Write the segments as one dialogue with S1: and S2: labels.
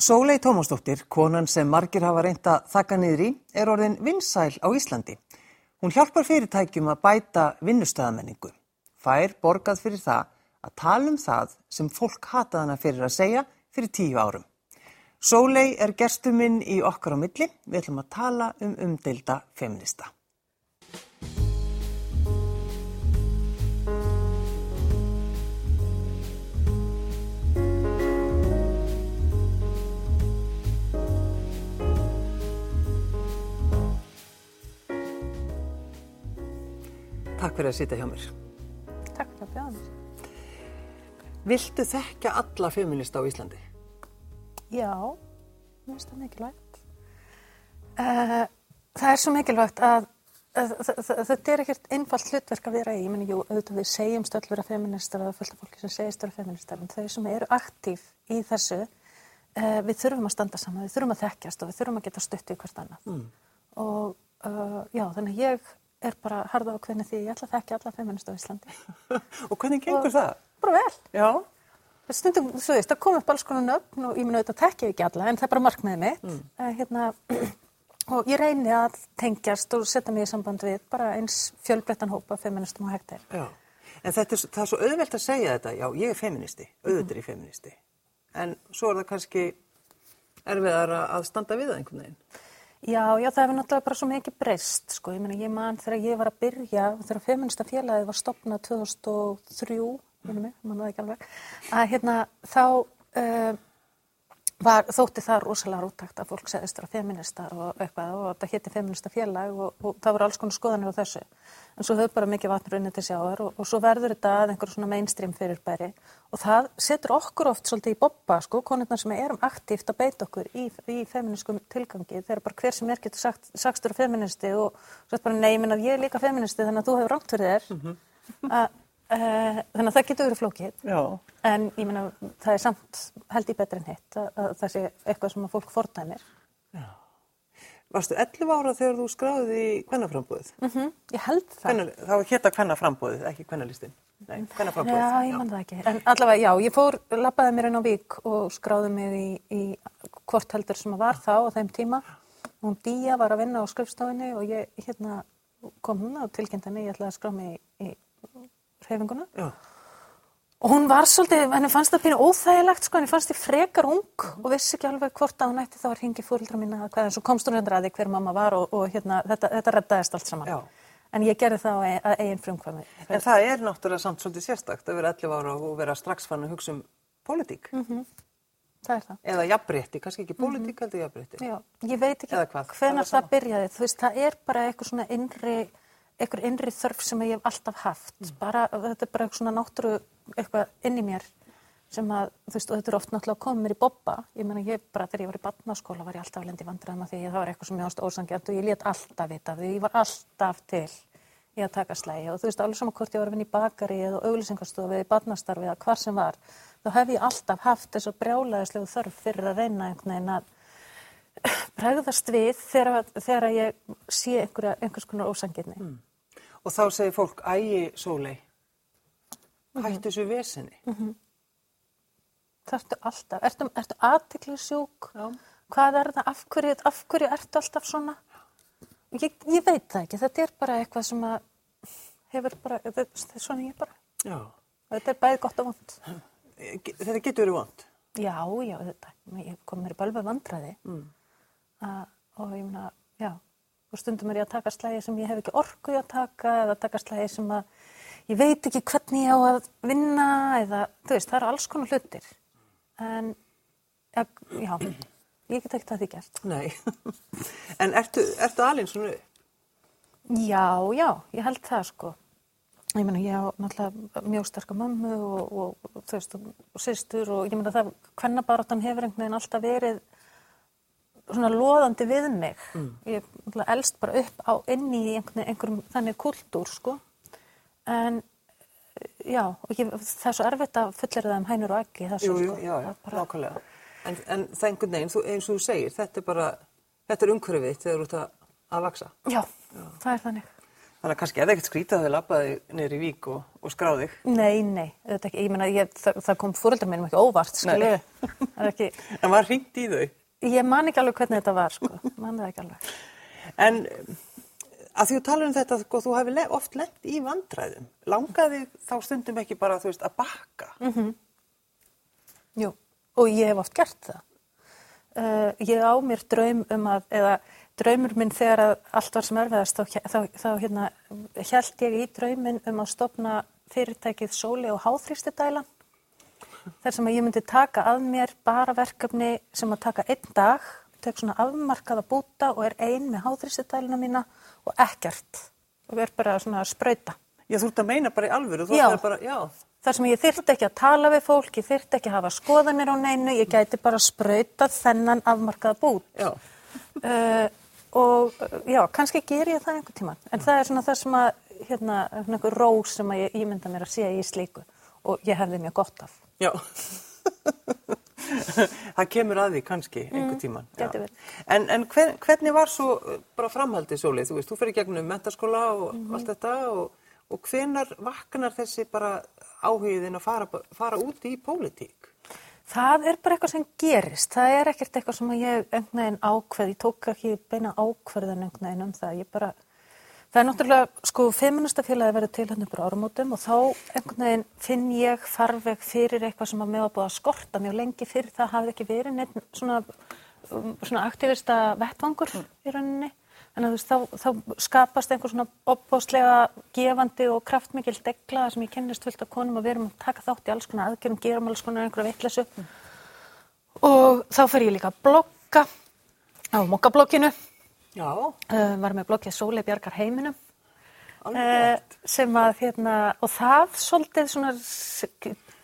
S1: Sólei Tómasdóttir, konan sem margir hafa reynt að þakka niður í, er orðin vinsæl á Íslandi. Hún hjálpar fyrirtækjum að bæta vinnustöðamenningu. Fær borgað fyrir það að tala um það sem fólk hataði hana fyrir að segja fyrir tíu árum. Sólei er gestuminn í okkar á milli. Við ætlum að tala um umdelda feminista. Takk fyrir að sitja hjá mér.
S2: Takk fyrir að bjóða mér.
S1: Viltu þekkja alla feminista á Íslandi?
S2: Já, mér finnst það mikilvægt. Uh, það er svo mikilvægt að uh, þetta er ekkert einfalt hlutverk að vera í. Ég meni, jú, auðvitað við segjum stöll vera feministar og fullt af fólki sem segist vera feministar, en þau sem eru aktív í þessu, uh, við þurfum að standa saman, við þurfum að þekkjast og við þurfum að geta stuttið hvert annað. Mm. Og já, þannig að ég er bara harða á hvernig því ég ætla að þekkja alla feminist á Íslandi.
S1: og hvernig gengur og, það?
S2: Bara vel.
S1: Já.
S2: Stundum, þú veist, það kom upp alls konar nöfn og ég minna auðvitað að tekja ekki alla, en það er bara markmiðið mitt. Mm. Uh, hérna, og ég reyni að tengjast og setja mig í samband við bara eins fjölbrettan hópa feministum og hægt er.
S1: Já, en þetta er, það er svo auðvelt að segja þetta, já, ég er feministi, auðvitað er ég feministi. En svo er það kannski erfiðar að standa við það einhvern veginn.
S2: Já, já, það hefur náttúrulega bara svo mikið breyst, sko. Ég meina, ég man þegar ég var að byrja, þegar feminista félagið var stopnað 2003, minnum mig, mann það ekki alveg, að hérna þá uh, var, þótti það rosalega rúttækt að fólk segðist vera feministar og eitthvað og þetta hétti feminista félag og, og það voru alls konar skoðanir á þessu. En svo höfðu bara mikið vatnur unnið til sjáar og, og svo verður þetta að einhverjum svona mainstream fyrirbæri og það setur okkur oft svolítið í boppa, sko, konurnar sem erum aktíft að beita okkur í, í feministskum tilgangi. Eru bara hver sem er getur sagt, sagstur feministi og svo er bara neymin að ég er líka feministi þannig að þú hefur rátt fyrir þér. Mm -hmm. að þannig að það getur verið flókið.
S1: Já.
S2: en ég meina það er samt held í betri en hitt að, að það sé eitthvað sem að fólk fordæmir.
S1: Varstu 11 ára þegar þú skráðið í kvennaframbóðið?
S2: Mm -hmm. Ég held það.
S1: Kvenna, Þá hétta kvennaframbóðið, ekki kvennalistin Nei, kvennaframbóðið
S2: Já, ég man það ekki. En allavega, já, ég fór, lappaði mér inn á vík og skráði mig í, í hvort heldur sem að var þá á þeim tíma. Og Díja var að vinna á skrifstofinni og ég hérna, kom hún á tilkynntinni, ég ætlaði að skrá mig hreyfinguna.
S1: Já.
S2: Og hún var svolítið, henni fannst það pínu óþægilegt, sko, henni fannst því frekar ung og vissi ekki alveg hvort að hún ætti þá að ringi fórildra mína eða hvað, en svo komst hún hendur að því hver mamma var og, og hérna, þetta, þetta reddaðist allt saman.
S1: Já.
S2: En ég gerði það að eigin frumkvæmi.
S1: En það er náttúrulega samt svolítið sérstakt að vera 11 ára og vera strax fann að hugsa um pólitík.
S2: Mm -hmm. Það er það.
S1: Eða jafnrétti, kannski ekki pólitík, mm -hmm. heldur jafnrétti.
S2: Já, ég veit ekki hvenar það, það byrjaði. Þú veist, það er bara eitthvað svona innri einhver innri þörf sem ég hef alltaf haft mm. bara, þetta er bara eitthvað svona náttúru eitthvað inn í mér sem að, þú veist, og þetta er oft náttúrulega koma mér í boppa ég meina, ég bara, þegar ég var í barnaskóla var ég alltaf lendi vandræðum að því að það var eitthvað sem ég ást ósangjant og ég let alltaf vita því ég var alltaf til í að taka slægi og þú veist, alveg saman hvort ég var að vinna í bakari eða auglýsingarstofu eða í barnastarfi eða hvar sem var, þá hef ég alltaf haft þessu brjálæðislegu þörf fyrir að reyna einhvern veginn að bregðast við þegar, þegar ég sé einhverja, einhvers konar ósangirni. Mm.
S1: Og þá segir fólk, ægi sólei, -hmm. hættu þessu vesenni.
S2: Mm -hmm. Það ertu alltaf, ertu, ertu aðtiklisjúk, hvað er það, af hverju, af hverju ertu alltaf svona? Ég, ég veit það ekki, þetta er bara eitthvað sem að hefur bara, þetta er svona ég bara.
S1: Já.
S2: Þetta er bæðið gott og vond.
S1: Þetta getur verið vond?
S2: Já, já, þetta, ég kom mér í bölva vandræði mm. uh, og ég meina, já og stundum er ég að taka slægi sem ég hef ekki orku að taka eða taka slægi sem að ég veit ekki hvernig ég á að vinna eða, þú veist, það eru alls konar hlutir. En ja, já, ég get ekkert að því gert.
S1: Nei, en ertu, ertu alins svona?
S2: Já, já, ég held það sko. Ég meina, ég á náttúrulega mjög sterkar mömmu og, og, þú veist, og sýstur og ég meina það, hvernig baróttan hefur einhvern veginn alltaf verið svona loðandi við mig. Mm. Ég elst bara upp á inni í einhverjum, einhverjum þannig kultúr, sko. En já, ég, það er svo erfitt að fullera það um hænur og ekki.
S1: Jú, sko. já, já, bara... nákvæmlega. En, en það er einhvern veginn, eins og þú segir, þetta er bara, þetta er umhverfið þegar þú ert að, að vaksa.
S2: Já, já, það er þannig.
S1: Þannig að kannski það ekkert skrítið að þau labbaði niður í vík og, og skráði þig.
S2: Nei, nei, auðvitað ekki, ég meina, ég, það, það kom fóreldrar mínum ekki óvart, ekki,
S1: En var hringt í þau.
S2: Ég man ekki alveg hvernig þetta var, sko, man það ekki alveg.
S1: En að því að tala um þetta, sko, þú hefði oft lent í vandræðum. Langaði þá stundum ekki bara, veist, að bakka?
S2: Mm. Jú, og ég hef oft gert það. Uh, ég á mér draum um að, eða draumur minn þegar allt var sem erfiðast, þá, þá, þá hérna, held ég í drauminn um að stopna fyrirtækið Sóli og Háþrýstidælan. Þar sem að ég myndi taka að mér bara verkefni sem að taka einn dag, tek svona afmarkaða búta og er ein með háþrýstidæluna mína og ekkert. Og er bara svona að sprauta.
S1: Já, þú ert að meina bara í alvöru, þú ert bara, já.
S2: Þar sem ég þyrfti ekki að tala við fólk, ég þyrfti ekki að hafa skoðanir á neinu, ég gæti bara sprautað þennan afmarkaða bút.
S1: Já,
S2: Uh, og já, kannski ger ég það einhvern tíman. En það er svona það sem að, hérna, einhver rós sem að ég ímynda mér að sé í slíku og ég hefði mjög gott af.
S1: Já. það kemur að því kannski einhver tíman.
S2: Mm.
S1: En, en hver, hvernig var svo uh, bara framhaldið Sólið? Þú veist, þú fyrir gegnum mentaskóla og
S2: Mhm.
S1: allt þetta og, og hvenar vaknar þessi bara áhugiðin að fara, fara út í pólitík?
S2: Það er bara eitthvað sem gerist. Það er ekkert eitthvað sem ég einhvern veginn ákveð. Ég tók ekki beina ákveðan einhvern veginn um það. Ég bara, það er náttúrulega, sko, feministafélagi verður til hann uppur áramótum og þá einhvern veginn finn ég farveg fyrir eitthvað sem að mig var búið að skorta mjög lengi fyrir það hafði ekki verið neitt svona, um, svona aktivista vettvangur í rauninni. Þannig að þú veist, þá, þá skapast einhver svona opbóðslega gefandi og kraftmikil degla sem ég kennist fullt af konum og við erum að taka þátt í alls konar aðgerðum, gerum alls konar einhverja vittlesu. Og þá fer ég líka að blogga á uh, var með bloggið Sólei Bjargar heiminum. Uh, sem að hérna, og það svolítið svona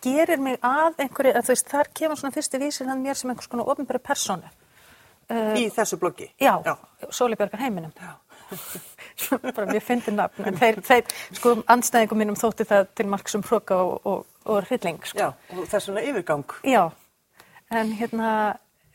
S2: gerir mig að einhverju, að þú veist, þar kemur svona fyrsti vísir að mér sem einhvers konar ofnbæri persónu.
S1: í þessu bloggi?
S2: Já,
S1: Já.
S2: Sóli Björgar heiminum. bara mér fyndi nafn, en þeir, þeir sko, anstæðingum mínum þótti það til marg sem hróka og, og, og hrylling, sko.
S1: Já, og það er svona yfirgang.
S2: Já, en hérna,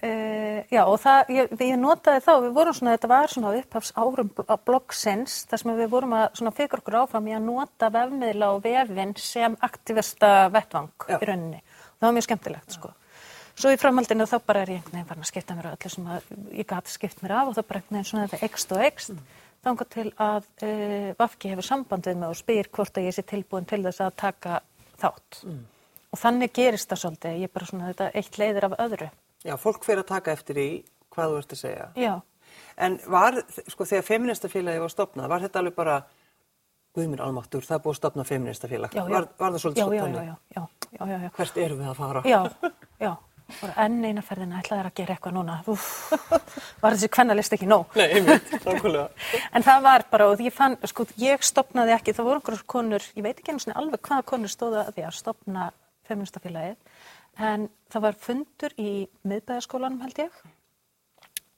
S2: uh, já, og það, ég, ég notaði þá, við vorum svona, þetta var svona upphafs árum bloggsins, þar sem við vorum að svona fikra okkur áfram í að nota vefmiðla og vefinn sem aktivista vettvang
S1: Já.
S2: í rauninni. Það var mjög skemmtilegt, sko. Svo í framhaldinu þá bara er ég einhvern veginn farin að skipta mér af öllu sem að ég gati skipt mér af og það bara einhvern veginn svona þetta ekst og ekst. Mm. Þangað til að uh, Vafki hefur samband við mig og spyr hvort að ég sé tilbúin til þess að taka þátt. Og þannig gerist það svolítið, ég bara svona þetta eitt leiðir af öðru.
S1: Já, fólk fyrir að taka eftir í hvað þú ert að segja.
S2: Já,
S1: En var, sko, þegar feministafélagi var stopnað, var þetta alveg bara, guðmur almáttur, það er búið að stopna feministafélag. Var, var það svolítið svo
S2: já, já, já, já, já,
S1: Hvert erum við að fara?
S2: já, já. Bara enn eina ferðina ætlaði að gera eitthvað núna. Úf, var þessi kvennalist ekki nóg?
S1: Nei, einmitt, nákvæmlega.
S2: En það var bara, og ég fann, sko, ég stopnaði ekki, það voru einhverjum konur, ég veit ekki einu sinni alveg hvaða konur stóðu að því að stopna feministafélagið, en það var fundur í miðbæðaskólanum held ég.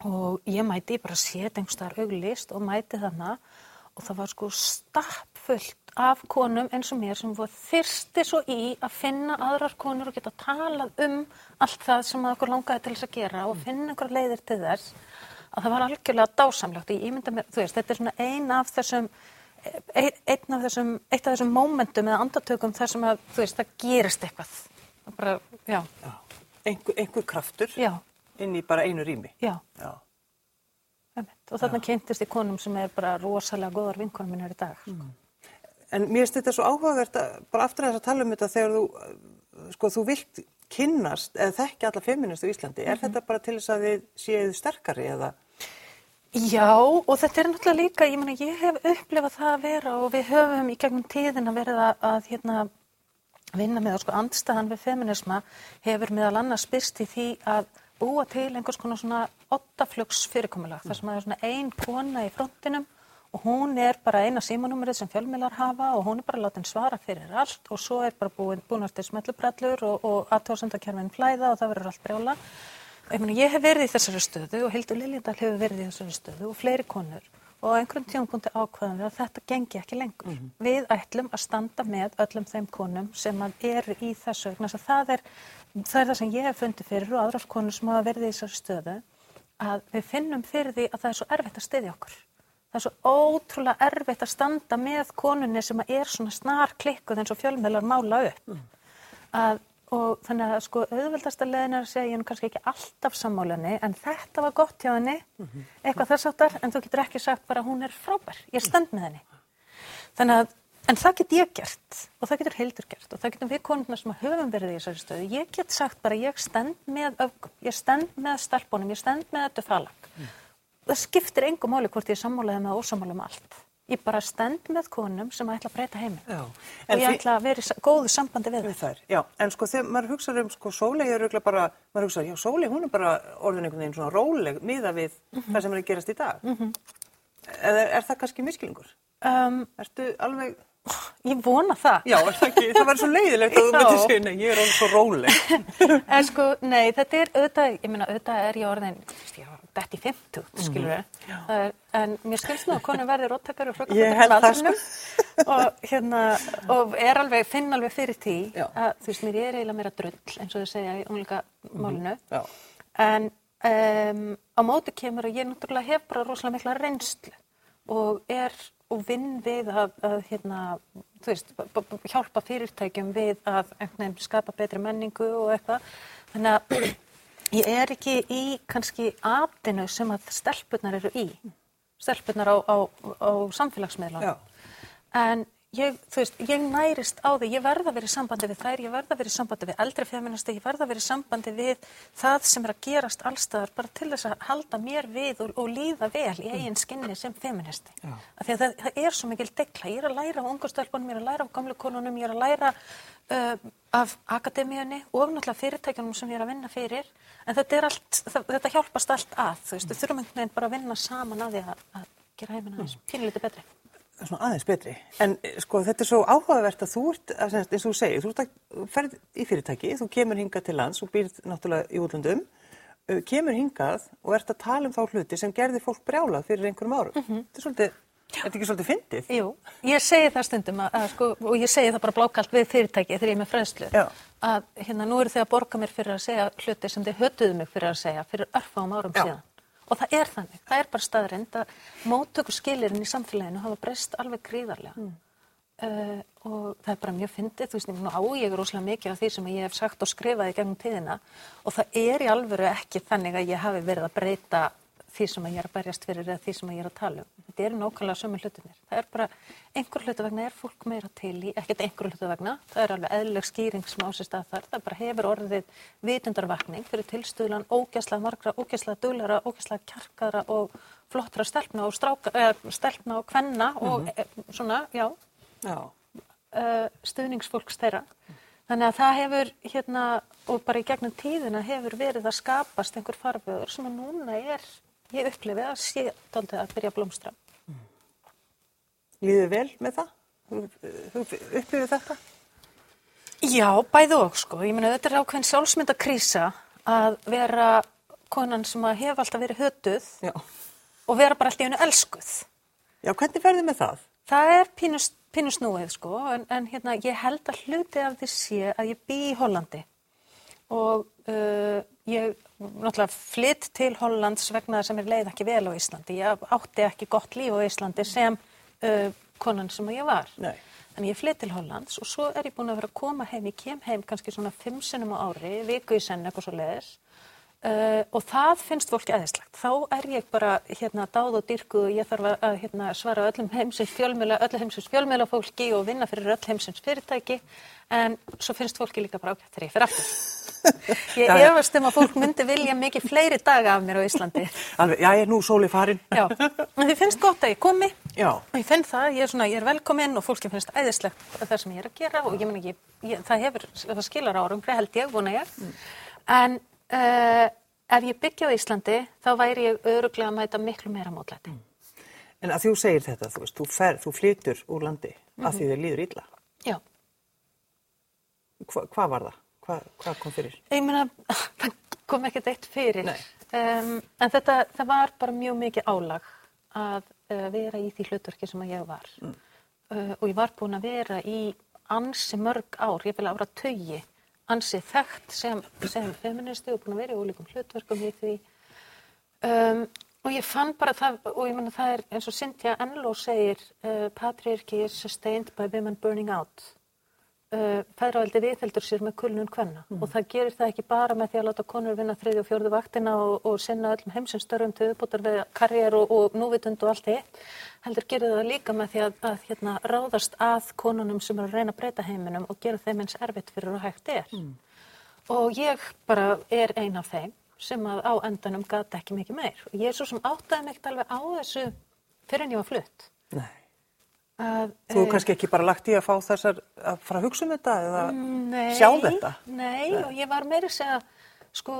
S2: Og ég mæti, bara séð einhverstaðar auglist og mæti þarna. Og það var sko stappfullt af konum eins og mér sem voru þyrsti svo í að finna aðrar konur og geta talað um allt það sem að okkur langaði til þess að gera og finna einhver leiðir til þess. Að það var algjörlega dásamlegt. Ég ímynda mér, þú veist, þetta er svona ein af þessum ein, einn af þessum, eitt af þessum momentum eða andatökum þar sem að, þú veist, það gerist eitthvað. Bara, já,
S1: Já. Einhver, einhver kraftur
S2: já,
S1: inn í bara einu rými.
S2: já,
S1: Já.
S2: Og þarna kynntist í konum sem er bara rosalega góðar vinkonum minnur í dag. sko.
S1: En mér finnst þetta svo áhugavert að bara aftur að þess að tala um þetta þegar þú, uh, sko, þú vilt kynnast eða þekki alla feminist á Íslandi. Er þetta bara til þess að þið séu sterkari eða?
S2: Já, og þetta er náttúrulega líka, ég meina, ég hef upplifað það að vera og við höfum í gegnum tíðin að verða að, hérna, vinna með, og sko, andstæðan við feminisma hefur meðal annars byrst í því að búa til einhvers konar svona ottaflugs fyrirkomulag, þar sem að það er svona ein kona í frontinum og hún er bara eina símanúmerið sem fjölmiðlar hafa og hún er bara látin svara fyrir allt og svo er bara búin, búin til smetlubrallur og, og aðtóðsendakerfin flæða og það verður allt brjála. Ég, meni, ég hef verið í þessari stöðu og Hildur Liljendal hefur verið í þessari stöðu og fleiri konur og á einhverjum tímapunkti ákvaðum við að þetta gengi ekki lengur. Við ætlum að standa með öllum þeim konum sem eru í þessu. Það er, það er það sem ég hef fundið fyrir og aðrar konur sem hafa verið í þessari stöðu að við finnum fyrir því að það er svo erfitt að styðja okkur. það er svo ótrúlega erfitt að standa með konunni sem er svona snar klikkuð eins og fjölmiðlar mála upp. Að, og þannig að sko auðveldasta leðin er að segja ég er nú kannski ekki alltaf sammálinni en þetta var gott hjá henni, eitthvað þess áttar, en þú getur ekki sagt bara hún er frábær, ég stend með henni. Þannig að, en það get ég gert og það getur Hildur gert og það getum við konuna sem höfum verið í þessari stöðu. Ég get sagt bara ég stend með öfgum, ég stend með stelpunum, ég stend með þetta falag. Það skiptir engum máli hvort ég er sammálaðið með ósamála um allt. Ég bara stend með konum sem ætla að breyta heiminn.
S1: Já.
S2: Og ég ætla að vera í góðu sambandi við
S1: þær, já, en sko þegar maður hugsaður um sko Sóley er auðvitað bara, maður hugsaður, já Sóley hún er bara orðin einhvern veginn svona róleg miða við það sem er að gerast í dag. Eða er það kannski miskilingur?
S2: Um,
S1: Ertu alveg,
S2: ég vona það.
S1: já, er það ekki, það var svo leiðilegt að þú
S2: Já.
S1: myndir segja, nei, ég er orðin svo róleg.
S2: En sko, nei, þetta er auðvitað, ég meina, auðvitað er ég orðin, ég dætt í 50, skilur við. En mér skilst nú að konu verði róttakar og
S1: Ég það, sko.
S2: og hérna, og er alveg, finn alveg fyrir því
S1: Já.
S2: að, þú veist, mér er eiginlega meira drull, eins og þau segja í unglinga málinu.
S1: Já.
S2: En um, á móti kemur að ég náttúrulega hef bara rosalega mikla reynslu og er og vinn við að, að hérna, veist, hjálpa fyrirtækjum við að skapa betri menningu og eitthvað. Þannig að ég er ekki í kannski atinu sem að stelpurnar eru í. Stelpurnar á, á, á samfélagsmiðlunum.
S1: Já.
S2: En ég, veist, ég nærist á því, ég verða að vera í sambandi við þær, ég verða að vera í sambandi við eldri feministi, ég verða að vera í sambandi við það sem er að gerast allstaðar bara til þess að halda mér við og, og líða vel í eigin skinni sem feministi.
S1: Já.
S2: Af því að það, það er svo mikil dekla, ég er að læra af ungu stelpunum, ég er að læra af gamlu konunum, ég er að læra uh, af akademíunni og náttúrulega fyrirtækjunum sem ég er að vinna fyrir, en þetta allt, það, þetta hjálpast allt að, þú veist, við þurfum einhvern veginn bara að vinna saman að því að, að gera heiminn aðeins, pínlítið betri.
S1: Svona aðeins betri. En sko þetta er svo áhugavert að þú ert, að, eins og þú segir, þú ert að ferð í fyrirtæki, þú kemur hingað til lands og býrð náttúrulega í útlöndum, kemur hingað og ert að tala um þá hluti sem gerði fólk brjálað fyrir einhverjum árum. Þetta er svolítið, þetta er ekki svolítið fyndið?
S2: Jú, ég segi það stundum að, að sko, og ég segi það bara blákalt við fyrirtæki þegar ég er með fræðslu
S1: Já.
S2: að hérna nú eru þið að borga mér fyrir að segja hluti sem þið hötuðu mig fyrir að segja fyrir örfáum árum
S1: Já.
S2: síðan og það er þannig, það er bara staðrind að móttöku skilirinn í samfélaginu hafa breyst alveg gríðarlega
S1: Mm.
S2: uh, og það er bara mjög fyndið, þú veist, nú á ég rosalega mikið af því sem ég hef sagt og skrifað í gegnum tíðina og það er í alvöru ekki þannig að ég hafi verið að breyta því sem ég er að berjast fyrir eða því sem ég er að tala um. Þetta eru nákvæmlega sömu hlutinir. Það er bara, einhver hlutu vegna er fólk meira til í, ekkert einhver hlutu vegna, það er alveg eðlileg skýring sem á sér stað þar, það bara hefur orðið vitundarvakning fyrir tilstuðlan ógæslega margra, ógæslega duglara, ógæslega kjarkara og flottra stelpna og stráka, eða stelpna og kvenna og e, svona, já,
S1: Já.
S2: uh, stuðningsfólks þeirra. Þannig að það hefur hérna og bara í gegnum tíðina hefur verið að skapast einhver farböður sem að núna er, ég upplifi að sé dálítið að byrja að blómstra.
S1: Líður vel með það? Upplifið þetta?
S2: Já, bæði og sko. Ég meina þetta er ákveðin sjálfsmyndakrísa að vera konan sem að hef alltaf verið hötuð
S1: Já.
S2: og vera bara alltaf í hennu elskuð.
S1: Já, hvernig ferði með það?
S2: Það er pínus, pínus núið sko, en, en hérna, ég held að hluti af því sé að ég bý í Hollandi og uh, ég náttúrulega flytt til Hollands vegna þess að mér leið ekki vel á Íslandi. Ég átti ekki gott líf á Íslandi sem uh, konan sem ég var.
S1: Nei.
S2: Þannig ég flytt til Hollands og svo er ég búin að vera að koma heim, ég kem heim kannski svona fimm sinnum á ári, viku í senn eitthvað svo leiðis og það finnst fólki aðeinslegt. Þá er ég bara hérna dáð og dyrkuð og ég þarf að, hérna, svara öllum heimsins fjölmjöla, öllu heimsins fjölmjöla fólki og vinna fyrir öll heimsins fyrirtæki en svo finnst fólki líka bara ágætt þegar ég fyrir aftur. Ég efast um að fólk myndi vilja mikið fleiri daga af mér á Íslandi.
S1: Alveg, já, ég er nú sóli farin.
S2: Já, en þið finnst gott að ég komi
S1: Já.
S2: og ég finn það, ég er, svona, ég er velkominn og fólki finnst æðislegt það sem ég er að gera og ég menn ekki, ég, það hefur, það skilar árangri held ég, vona ég. En uh, ef ég byggja á Íslandi, þá væri ég öruglega að mæta miklu meira mótlæti.
S1: En að þú segir þetta, þú veist, þú fer, þú flytur úr landi af því þau líður illa.
S2: Já,
S1: Hva, hvað var það? Hva, hvað kom fyrir?
S2: ég meina, það kom ekkert eitt fyrir. Um, en þetta, það var bara mjög mikið álag að uh, vera í því hlutverki sem að ég var. Uh, og ég var búin að vera í ansi mörg ár, ég vil ára tögi, ansi þekkt sem, sem feministi og búin að vera í ólíkum hlutverkum í því. Um, Og ég fann bara það, og ég menna það er eins og Cynthia Enlow segir, uh, patriarchy is sustained by women burning out. Uh, Fæðraveldi viðheldur sér með kulnun kvenna og það gerir það ekki bara með því að láta konur vinna þriði og fjörðu vaktina og, og sinna öllum heimsins störfum til viðbútar við karriér og, og núvitund og allt eitt. Heldur gerir það líka með því að, að hérna, ráðast að konunum sem eru að reyna að breyta heiminum og gera þeim eins erfitt fyrir og hægt er. Og ég bara er ein af þeim sem að á endanum gata ekki mikið meir. Og ég er svo sem áttaði ekkert alveg á þessu fyrir en ég var flutt.
S1: Nei.
S2: Að,
S1: Þú
S2: eh,
S1: er kannski ekki bara lagt í að fá þessar, að fara að hugsa um þetta eða
S2: Nei,
S1: sjá þetta?
S2: Nei, og ég var meira að segja, sko,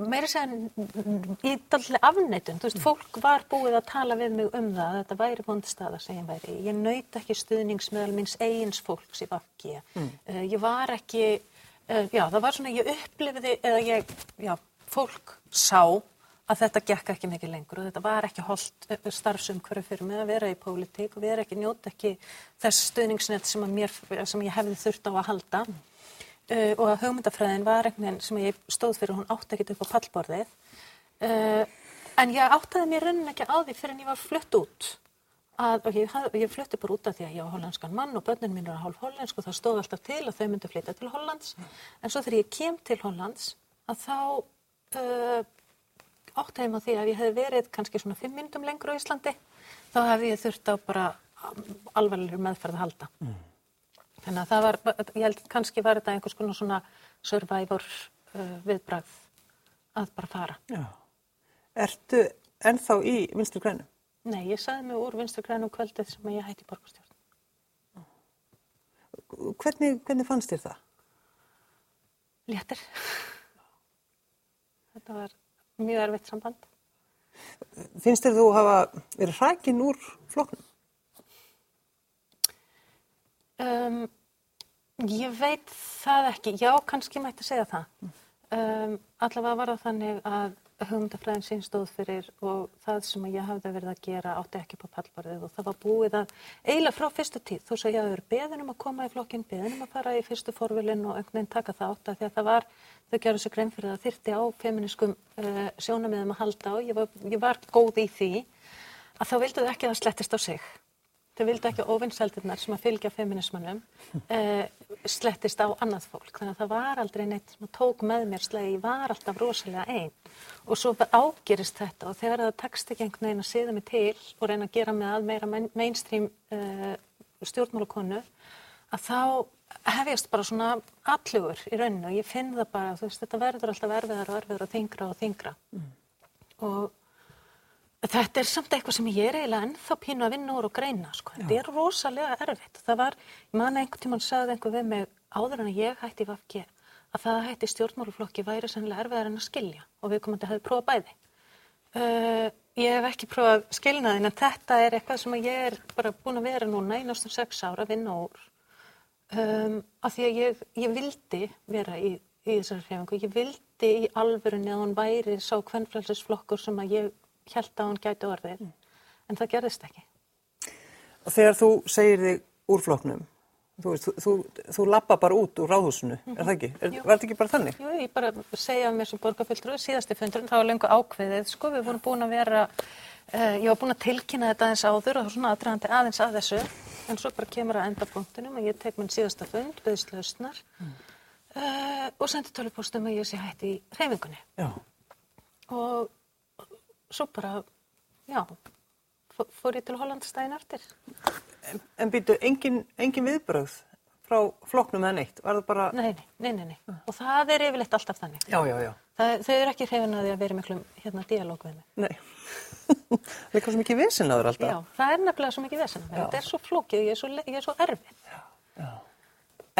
S2: meira að segja í dalli afneitun. Þú veist, fólk var búið að tala við mig um það, að þetta væri vondstaða sem ég væri. Ég naut ekki stuðningsmeðal minns eigins fólks í vakki. Mm. ég var ekki, uh, já, það var svona, ég upplifiði, eða ég, já, fólk sá að þetta gekk ekki mikið lengur og þetta var ekki holdt starfsumhverju fyrir mig að vera í pólitík og vera ekki, njóta ekki þess stuðningsnett sem, mér, sem ég hefði þurft á að halda. Uh, og að hugmyndafræðin var veginn sem ég stóð fyrir, hún átti ekkert upp á pallborðið. Uh, en ég áttaði mér raunin ekki á því fyrir en ég var flutt út að, og ég, ég flutti bara út af því að ég var hollenskan mann og börnin mín eru hálf hollensk og það stóð alltaf til að þau myndu flytja til Hollands. En svo þegar ég kem til Hollands að þá uh, áttaði mig á því að ef ég hefði verið kannski svona fimm myndum lengur á Íslandi þá hefði ég þurft á bara alvarlegur meðferð að halda. Þannig að það var, ég held kannski var þetta einhvers konar svona survivor uh, viðbragð að bara fara.
S1: Já. Ertu ennþá í vinstri grænum?
S2: Nei, ég sagði mig úr vinstri grænum kvöldið sem ég hætti borgarstjórn.
S1: Hvernig, hvernig fannst þér það?
S2: Léttir. Þetta var mjög erfitt samband.
S1: Finnst þér þú hafa verið hrækin úr flokknum?
S2: Um, ég veit það ekki, já kannski mætti segja það. Um, allavega var það þannig að hugmyndafræðin sín stóð fyrir og það sem ég hafði verið að gera átti ekki på pallbarðið og það var búið að eiginlega frá fyrstu tíð, sagði að ég hefur beðin um að koma í flokkin, beðin um að fara í fyrstu forvilin og einhvern veginn taka það átt að því að það var, þau gerðu sér grein fyrir það þyrti á feminískum uh, sjónamiðum að halda og ég var, ég var góð í því að þá vildu þau ekki að slettist á sig. Þau vildu ekki að óvinnseldirnar sem að fylgja feminismannum uh, slettist á annað fólk. Þannig að það var aldrei neitt sem að tók með mér slagi, ég var alltaf rosalega einn. Og svo ágerist þetta og þegar það tekst ekki einhvern veginn að siða mig til og reyna að gera mig að meira main- mainstream uh, stjórnmálakonu, að þá hefjast bara svona allugur í rauninu og ég finn það bara, þú veist, þetta verður alltaf erfiðar og erfiðar og þingra og þingra. Og Þetta er samt eitthvað sem ég er eiginlega ennþá pínu að vinna úr og greina, sko. Þetta er rosalega erfitt. Það var, ég man einhvern tímann sagði einhver við mig áður en að ég hætti VFG að það að hætti stjórnmáluflokki væri sennilega erfiðar en að skilja og við komandi hefði prófað bæði. Uh, ég hef ekki prófað skilnaðin en þetta er eitthvað sem ég er bara búin að vera núna í næstum sex ára að vinna úr um, af því að ég, ég vildi vera í, í þessari hrefingu. Ég vildi í alvörunni að hún væri sá kvennfrælsisflokkur sem að ég held að hún gæti orðið, en það gerðist ekki.
S1: Og þegar þú segir þig úr flokknum, þú, þú, þú, þú lappa bara út úr ráðhúsinu, er það ekki? Er, var þetta ekki bara þannig?
S2: Jú, ég bara segja mér sem borgarfulltrúi síðasti fundurinn, það var lengur ákveðið, sko, við vorum búin að vera, uh, ég var búin að tilkynna þetta aðeins áður og svona aðdragandi aðeins að þessu, en svo bara kemur að endapunktinum og ég tek minn síðasta fund, byggðist lausnar uh, og sendi tölupóstum að ég sé hætti í reyfingunni.
S1: Já.
S2: og svo bara, já, fó- fór ég til Hollandstæðin eftir.
S1: En, en býtu, engin, engin viðbrögð frá flokknum eða neitt? Var það bara...
S2: Nei, nei, nei, nei, nei. Og það er yfirleitt alltaf þannig.
S1: Já, já, já.
S2: Það, þau eru ekki hrifin að vera miklum hérna dialóg við mig.
S1: Nei. það er hvað sem ekki visinaður alltaf.
S2: Já, það er nefnilega svo mikið að þetta er svo flókið, ég er svo, ég er svo erfið.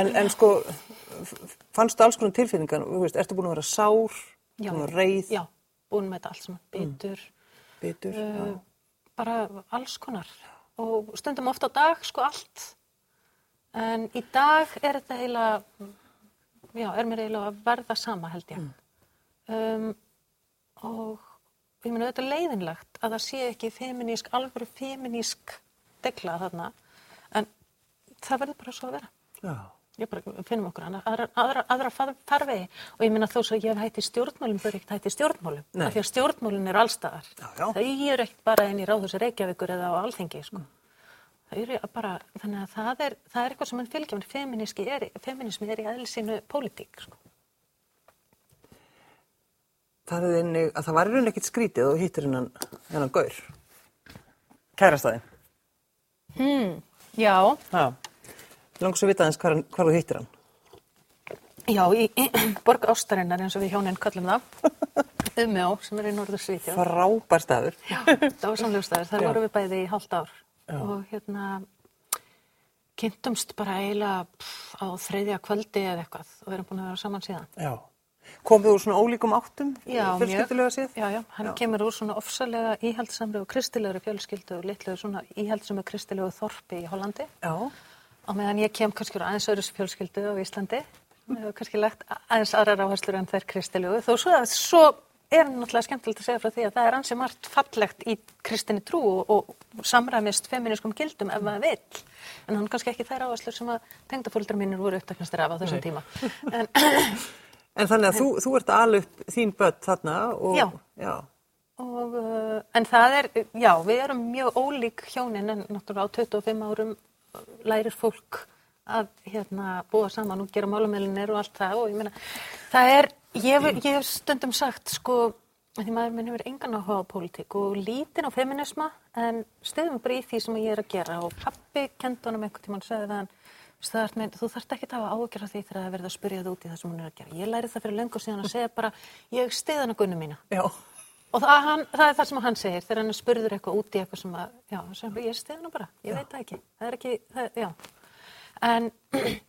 S1: En, en sko, f- fannstu alls konar tilfinningar, þú ertu búin að vera sár,
S2: Já.
S1: reið,
S2: Já, búin með þetta allt saman, bitur,
S1: bitur?
S2: uh, bara alls konar. Og stundum ofta á dag, sko, allt. En í dag er þetta heila, já, er mér eiginlega að verða sama, held ég. Um, og ég meina þetta er leiðinlegt að það sé ekki feminísk, alvöru feminísk degla þarna, en það verður bara svo að vera.
S1: Já.
S2: Finnum okkur annað, aðra, aðra, aðra far- farvegi og ég minna þó svo að ég hef hætti stjórnmálum bör ekkert hætti stjórnmálum
S1: Nei.
S2: af því að stjórnmálun eru allstaðar
S1: Já, já.
S2: þau eru ekkert bara inn í ráðhúsi Reykjavíkur eða á Alþingi sko. þau eru bara, þannig að það er, það er eitthvað sem mann fylgja, feminíski er, feminismi er í eðlisínu pólitík sko.
S1: Það er einnig að það var í raun ekkert skrítið og hittir hennan, hennan gaur. Kærastæðin.
S2: Já,
S1: Já. Langar svo að vita aðeins hvar, hvar þú hittir hann.
S2: já, í, í borg ástarinnar eins og við hjónin kallum það Umjó, sem er í norður Svítjóð
S1: Frábær staður.
S2: Já, dásamlegu staður. Þar
S1: Já.
S2: vorum við bæði í hálft ár og hérna kynntumst bara eiginlega á þriðja kvöldi eða eitthvað og við erum búin að vera saman síðan.
S1: Já. Komið úr svona ólíkum áttum?
S2: Já,
S1: Fjölskyldulega séð?
S2: Já, já, hann
S1: Já.
S2: kemur úr svona ofsalega íhaldsamri og kristilegri fjölskyldu og litlu svona íhaldsamri og meðan ég kem kannski úr aðeins öðru fjölskyldu á Íslandi kannski lagt aðeins aðrar áherslur en þær kristilegu þó svo, svo er náttúrulega skemmtilegt að segja frá því að það er ansi margt fallegt í kristinni trú og, og samræmist feminískum gildum ef maður vill en hann kannski ekki þær áherslur sem að tengdafóldrar mínir voru upptaknastir af á þessum
S1: Nei.
S2: tíma en,
S1: En þannig að þú, þú ert að ala upp þín börn þarna og...
S2: Já.
S1: Já.
S2: Og, uh, en það er, já, við erum mjög ólík hjónin en náttúrulega á 25 árum lærir fólk að hérna búa saman og gera málamælinir og allt það og ég meina, það er, ég, hef- stundum sagt sko, því maður minn hefur engan á pólitík og lítinn á feminisma en stöðum bara í því sem ég er að gera og pappi kendi honum einhvern tímann og sagði hann "Veistu, það ert með- þú þarft ekki að hafa af því þegar það verða að spyrja það út í það sem hún er að gera. Ég læri það fyrir löngu síðan að segja bara, ég stiði hana gunnu mína.
S1: Já.
S2: Og það, hann, það er það sem hann segir þegar hann spurður eitthvað út í eitthvað sem að, já, sem, ég stiði hana bara, ég veit það ekki. Það er ekki, það, já. En,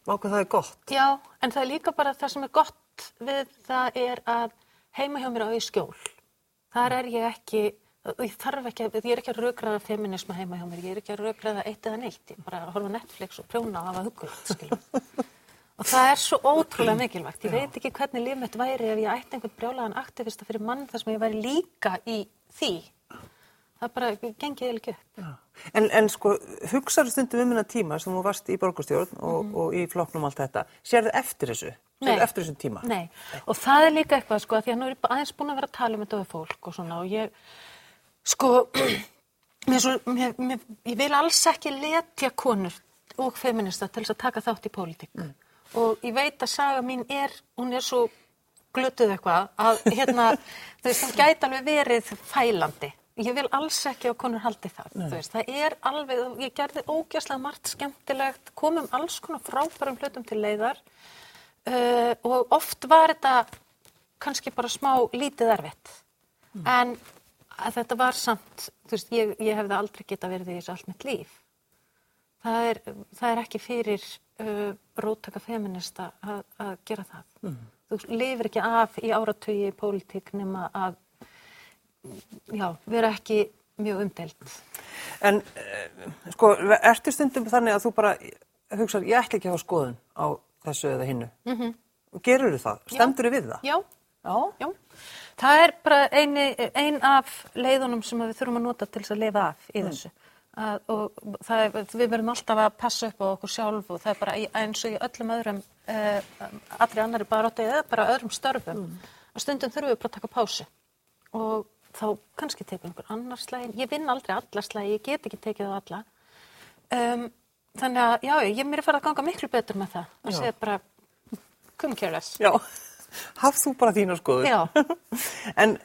S1: Váka það er gott.
S2: já, en það er líka bara það sem er gott við það er að heima hjá mér á í skjól. Þar er ég ekki, ég þarf ekki, að- ég er ekki að raukraða feminisma heima hjá mér, ég er ekki að raukraða eitt eða neitt, ég bara að horfa Netflix og prjóna hafa hugulegt, skiljum. Og það er svo ótrúlega mikilvægt. Ég veit ekki hvernig líf mitt væri ef ég ætti einhvern brjálagan aktivista fyrir mann þar sem ég væri líka í því. Það bara gengið ekki upp.
S1: En, en sko, hugsaðu stundum um minna tíma sem þú varst í borgarstjórn og, og í flokknum allt þetta. Sérðu eftir þessu? Sérðu eftir þessum tíma?
S2: Nei, og það er líka eitthvað sko, því að nú er ég aðeins búin að vera að tala um þetta við fólk og svona og ég, sko, mér svo, mér, mér, ég vil alls ekki letja konur og feminista til þess að taka þátt í pólitík. Og ég veit að saga mín er, hún er svo glötuð eitthvað að hérna, þú veist, það gæti alveg verið fælandi. Ég vil alls ekki að konur haldi það. Þú veist, það er alveg, ég gerði ógjastlega margt skemmtilegt, komum alls konar frábærum hlutum til leiðar uh, og oft var þetta kannski bara smá lítið erfitt. En að þetta var samt, þú veist, ég, ég hefði aldrei geta verið í þessu allt mitt líf. Það er, það er ekki fyrir róttaka feminista að, að gera það. Þú lifir ekki af í áratugi í pólitík nema að já, vera ekki mjög umdelt.
S1: En eh, sko, ertu stundum þannig að þú bara hugsar, ég ætla ekki að hafa skoðun á þessu eða hinnu. Mm -hmm. Gerur það? Stendur við það?
S2: Já,
S1: Já.
S2: já. Það er bara eini, ein af leiðunum sem við þurfum að nota til þess að lifa af í þessu. Að, og það er, við verðum alltaf að passa upp á okkur sjálf og það er bara eins og í öllum öðrum, uh, allri annari baróttu eða bara öðrum störfum. Og stundum þurfum við bara að taka pásu og þá kannski tekur einhver annar slægin. Ég vinn aldrei alla slægi, ég get ekki tekið á alla. Um, þannig að, já, ég mér er farið að ganga miklu betur með það. Að
S1: Já.
S2: segja bara, come careless.
S1: Já. Haf þú bara þína skoðun.
S2: Já.
S1: en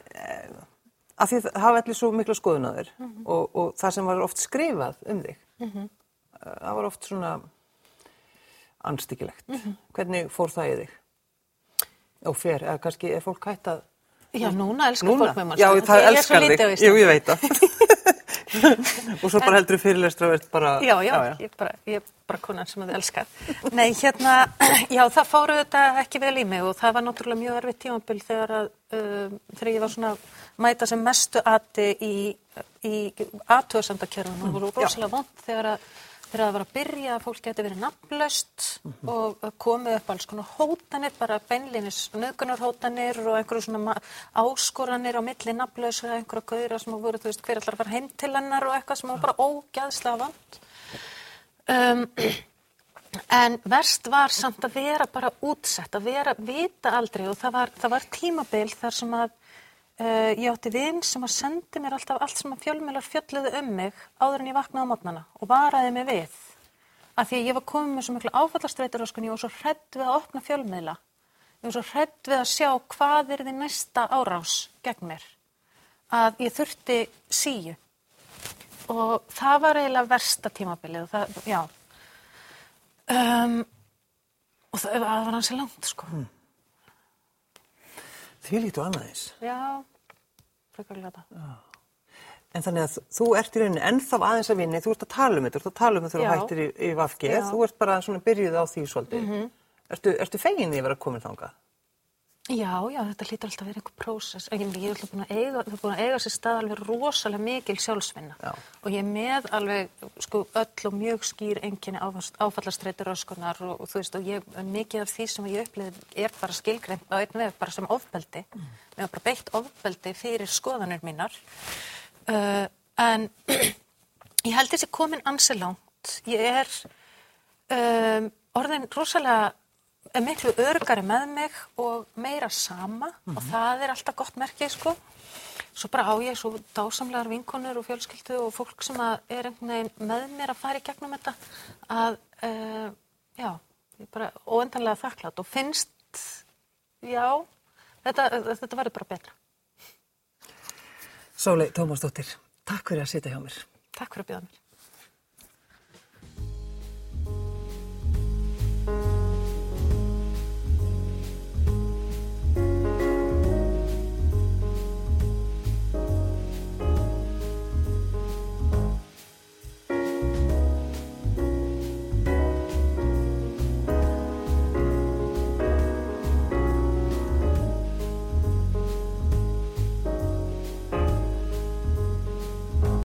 S1: að því það hafa allir svo miklu skoðun að þér
S2: Mhm.
S1: og, og það sem var oft skrifað um þig, mm það var oft svona anstyggilegt.
S2: Mhm.
S1: Hvernig fór það í þig? Og fer, eða kannski er fólk hætt að
S2: Já, núna elskar fólk með mann.
S1: Já, það
S2: svo
S1: elskar
S2: á
S1: þig. Jú, ég veit það. og svo bara heldur fyrirlestra og ert bara...
S2: Já, já, Ég, er bara, ég bara konan sem þið elskar. Nei, hérna, já, það fóru þetta ekki vel í mig og það var náttúrulega mjög erfitt tímabil þegar, að, um, þegar ég var svona að mæta sem mestu ati í, í aðtöðsendakjörðunum og voru rosalega vond þegar að þegar það var að byrja að fólk geti verið nafnlaust og komið upp alls konar hótanir, bara beinlinis nöðgunarhótanir og einhverju svona áskoranir á milli nafnlaus eða einhverja gauðra sem voru, þú veist, hver allar fara heim til hennar og eitthvað sem var bara ógæðslega vond. Um, En verst var samt að vera bara útsett, að vera, vita aldrei og það var, það var tímabil þar sem að ég átti vinn sem að sendi mér alltaf allt sem að fjölmjölar fjölluðu um mig áður en ég vaknaði á mótnana og varaði mig við. Af því að ég var komið með svo miklu áfallastreitur og ég var svo hredd við að opna fjölmiðla. Ég var svo hredd við að sjá hvað er þið næsta árás gegn mér. Að ég þurfti síu. Og það var eiginlega versta tímabilið það, já, Um, og það var hansi langt, sko. Mm.
S1: Því lítu annaðins.
S2: Já, frekarlega þetta.
S1: En þannig að þú ert í rauninni ennþá aðeins að vinni, þú ert að tala um þetta, þú ert að tala um þetta þegar þú hættir í, í Vafge, þú ert bara svona byrjuð á því svolítið. Mm -hmm. Ertu, ertu fegin því að vera komin þangað?
S2: Já, já, þetta hlýtur alltaf að vera einhver prósess. Ég er búin að eiga, það er búin að eiga sér stað alveg rosalega mikil sjálfsvinna já. og ég er með alveg sko öll og mjög skýr enginni áfallastreitur öskunar og, og þú veist og ég, mikið af því sem ég upplifið er bara skilgreint á einn veg bara sem ofbeldi. Mm. Mér har bara beitt ofbeldi fyrir skoðanir mínar uh, en ég held þessi komin ansi langt. Ég er um, orðin rosalega er miklu örgari með mig og meira sama mm -hmm. og mhm. það er alltaf gott merkið sko. Svo bara á ég svo dásamlegar vinkonur og fjölskyldu og fólk sem er einhvern veginn með mér að fara í gegnum þetta að, uh, já, ég er bara óendanlega þakklátt og finnst, já, þetta, þetta verður bara betra.
S1: Sólei Tómasdóttir, takk fyrir að sitja hjá mér.
S2: Takk fyrir að bjóða mér.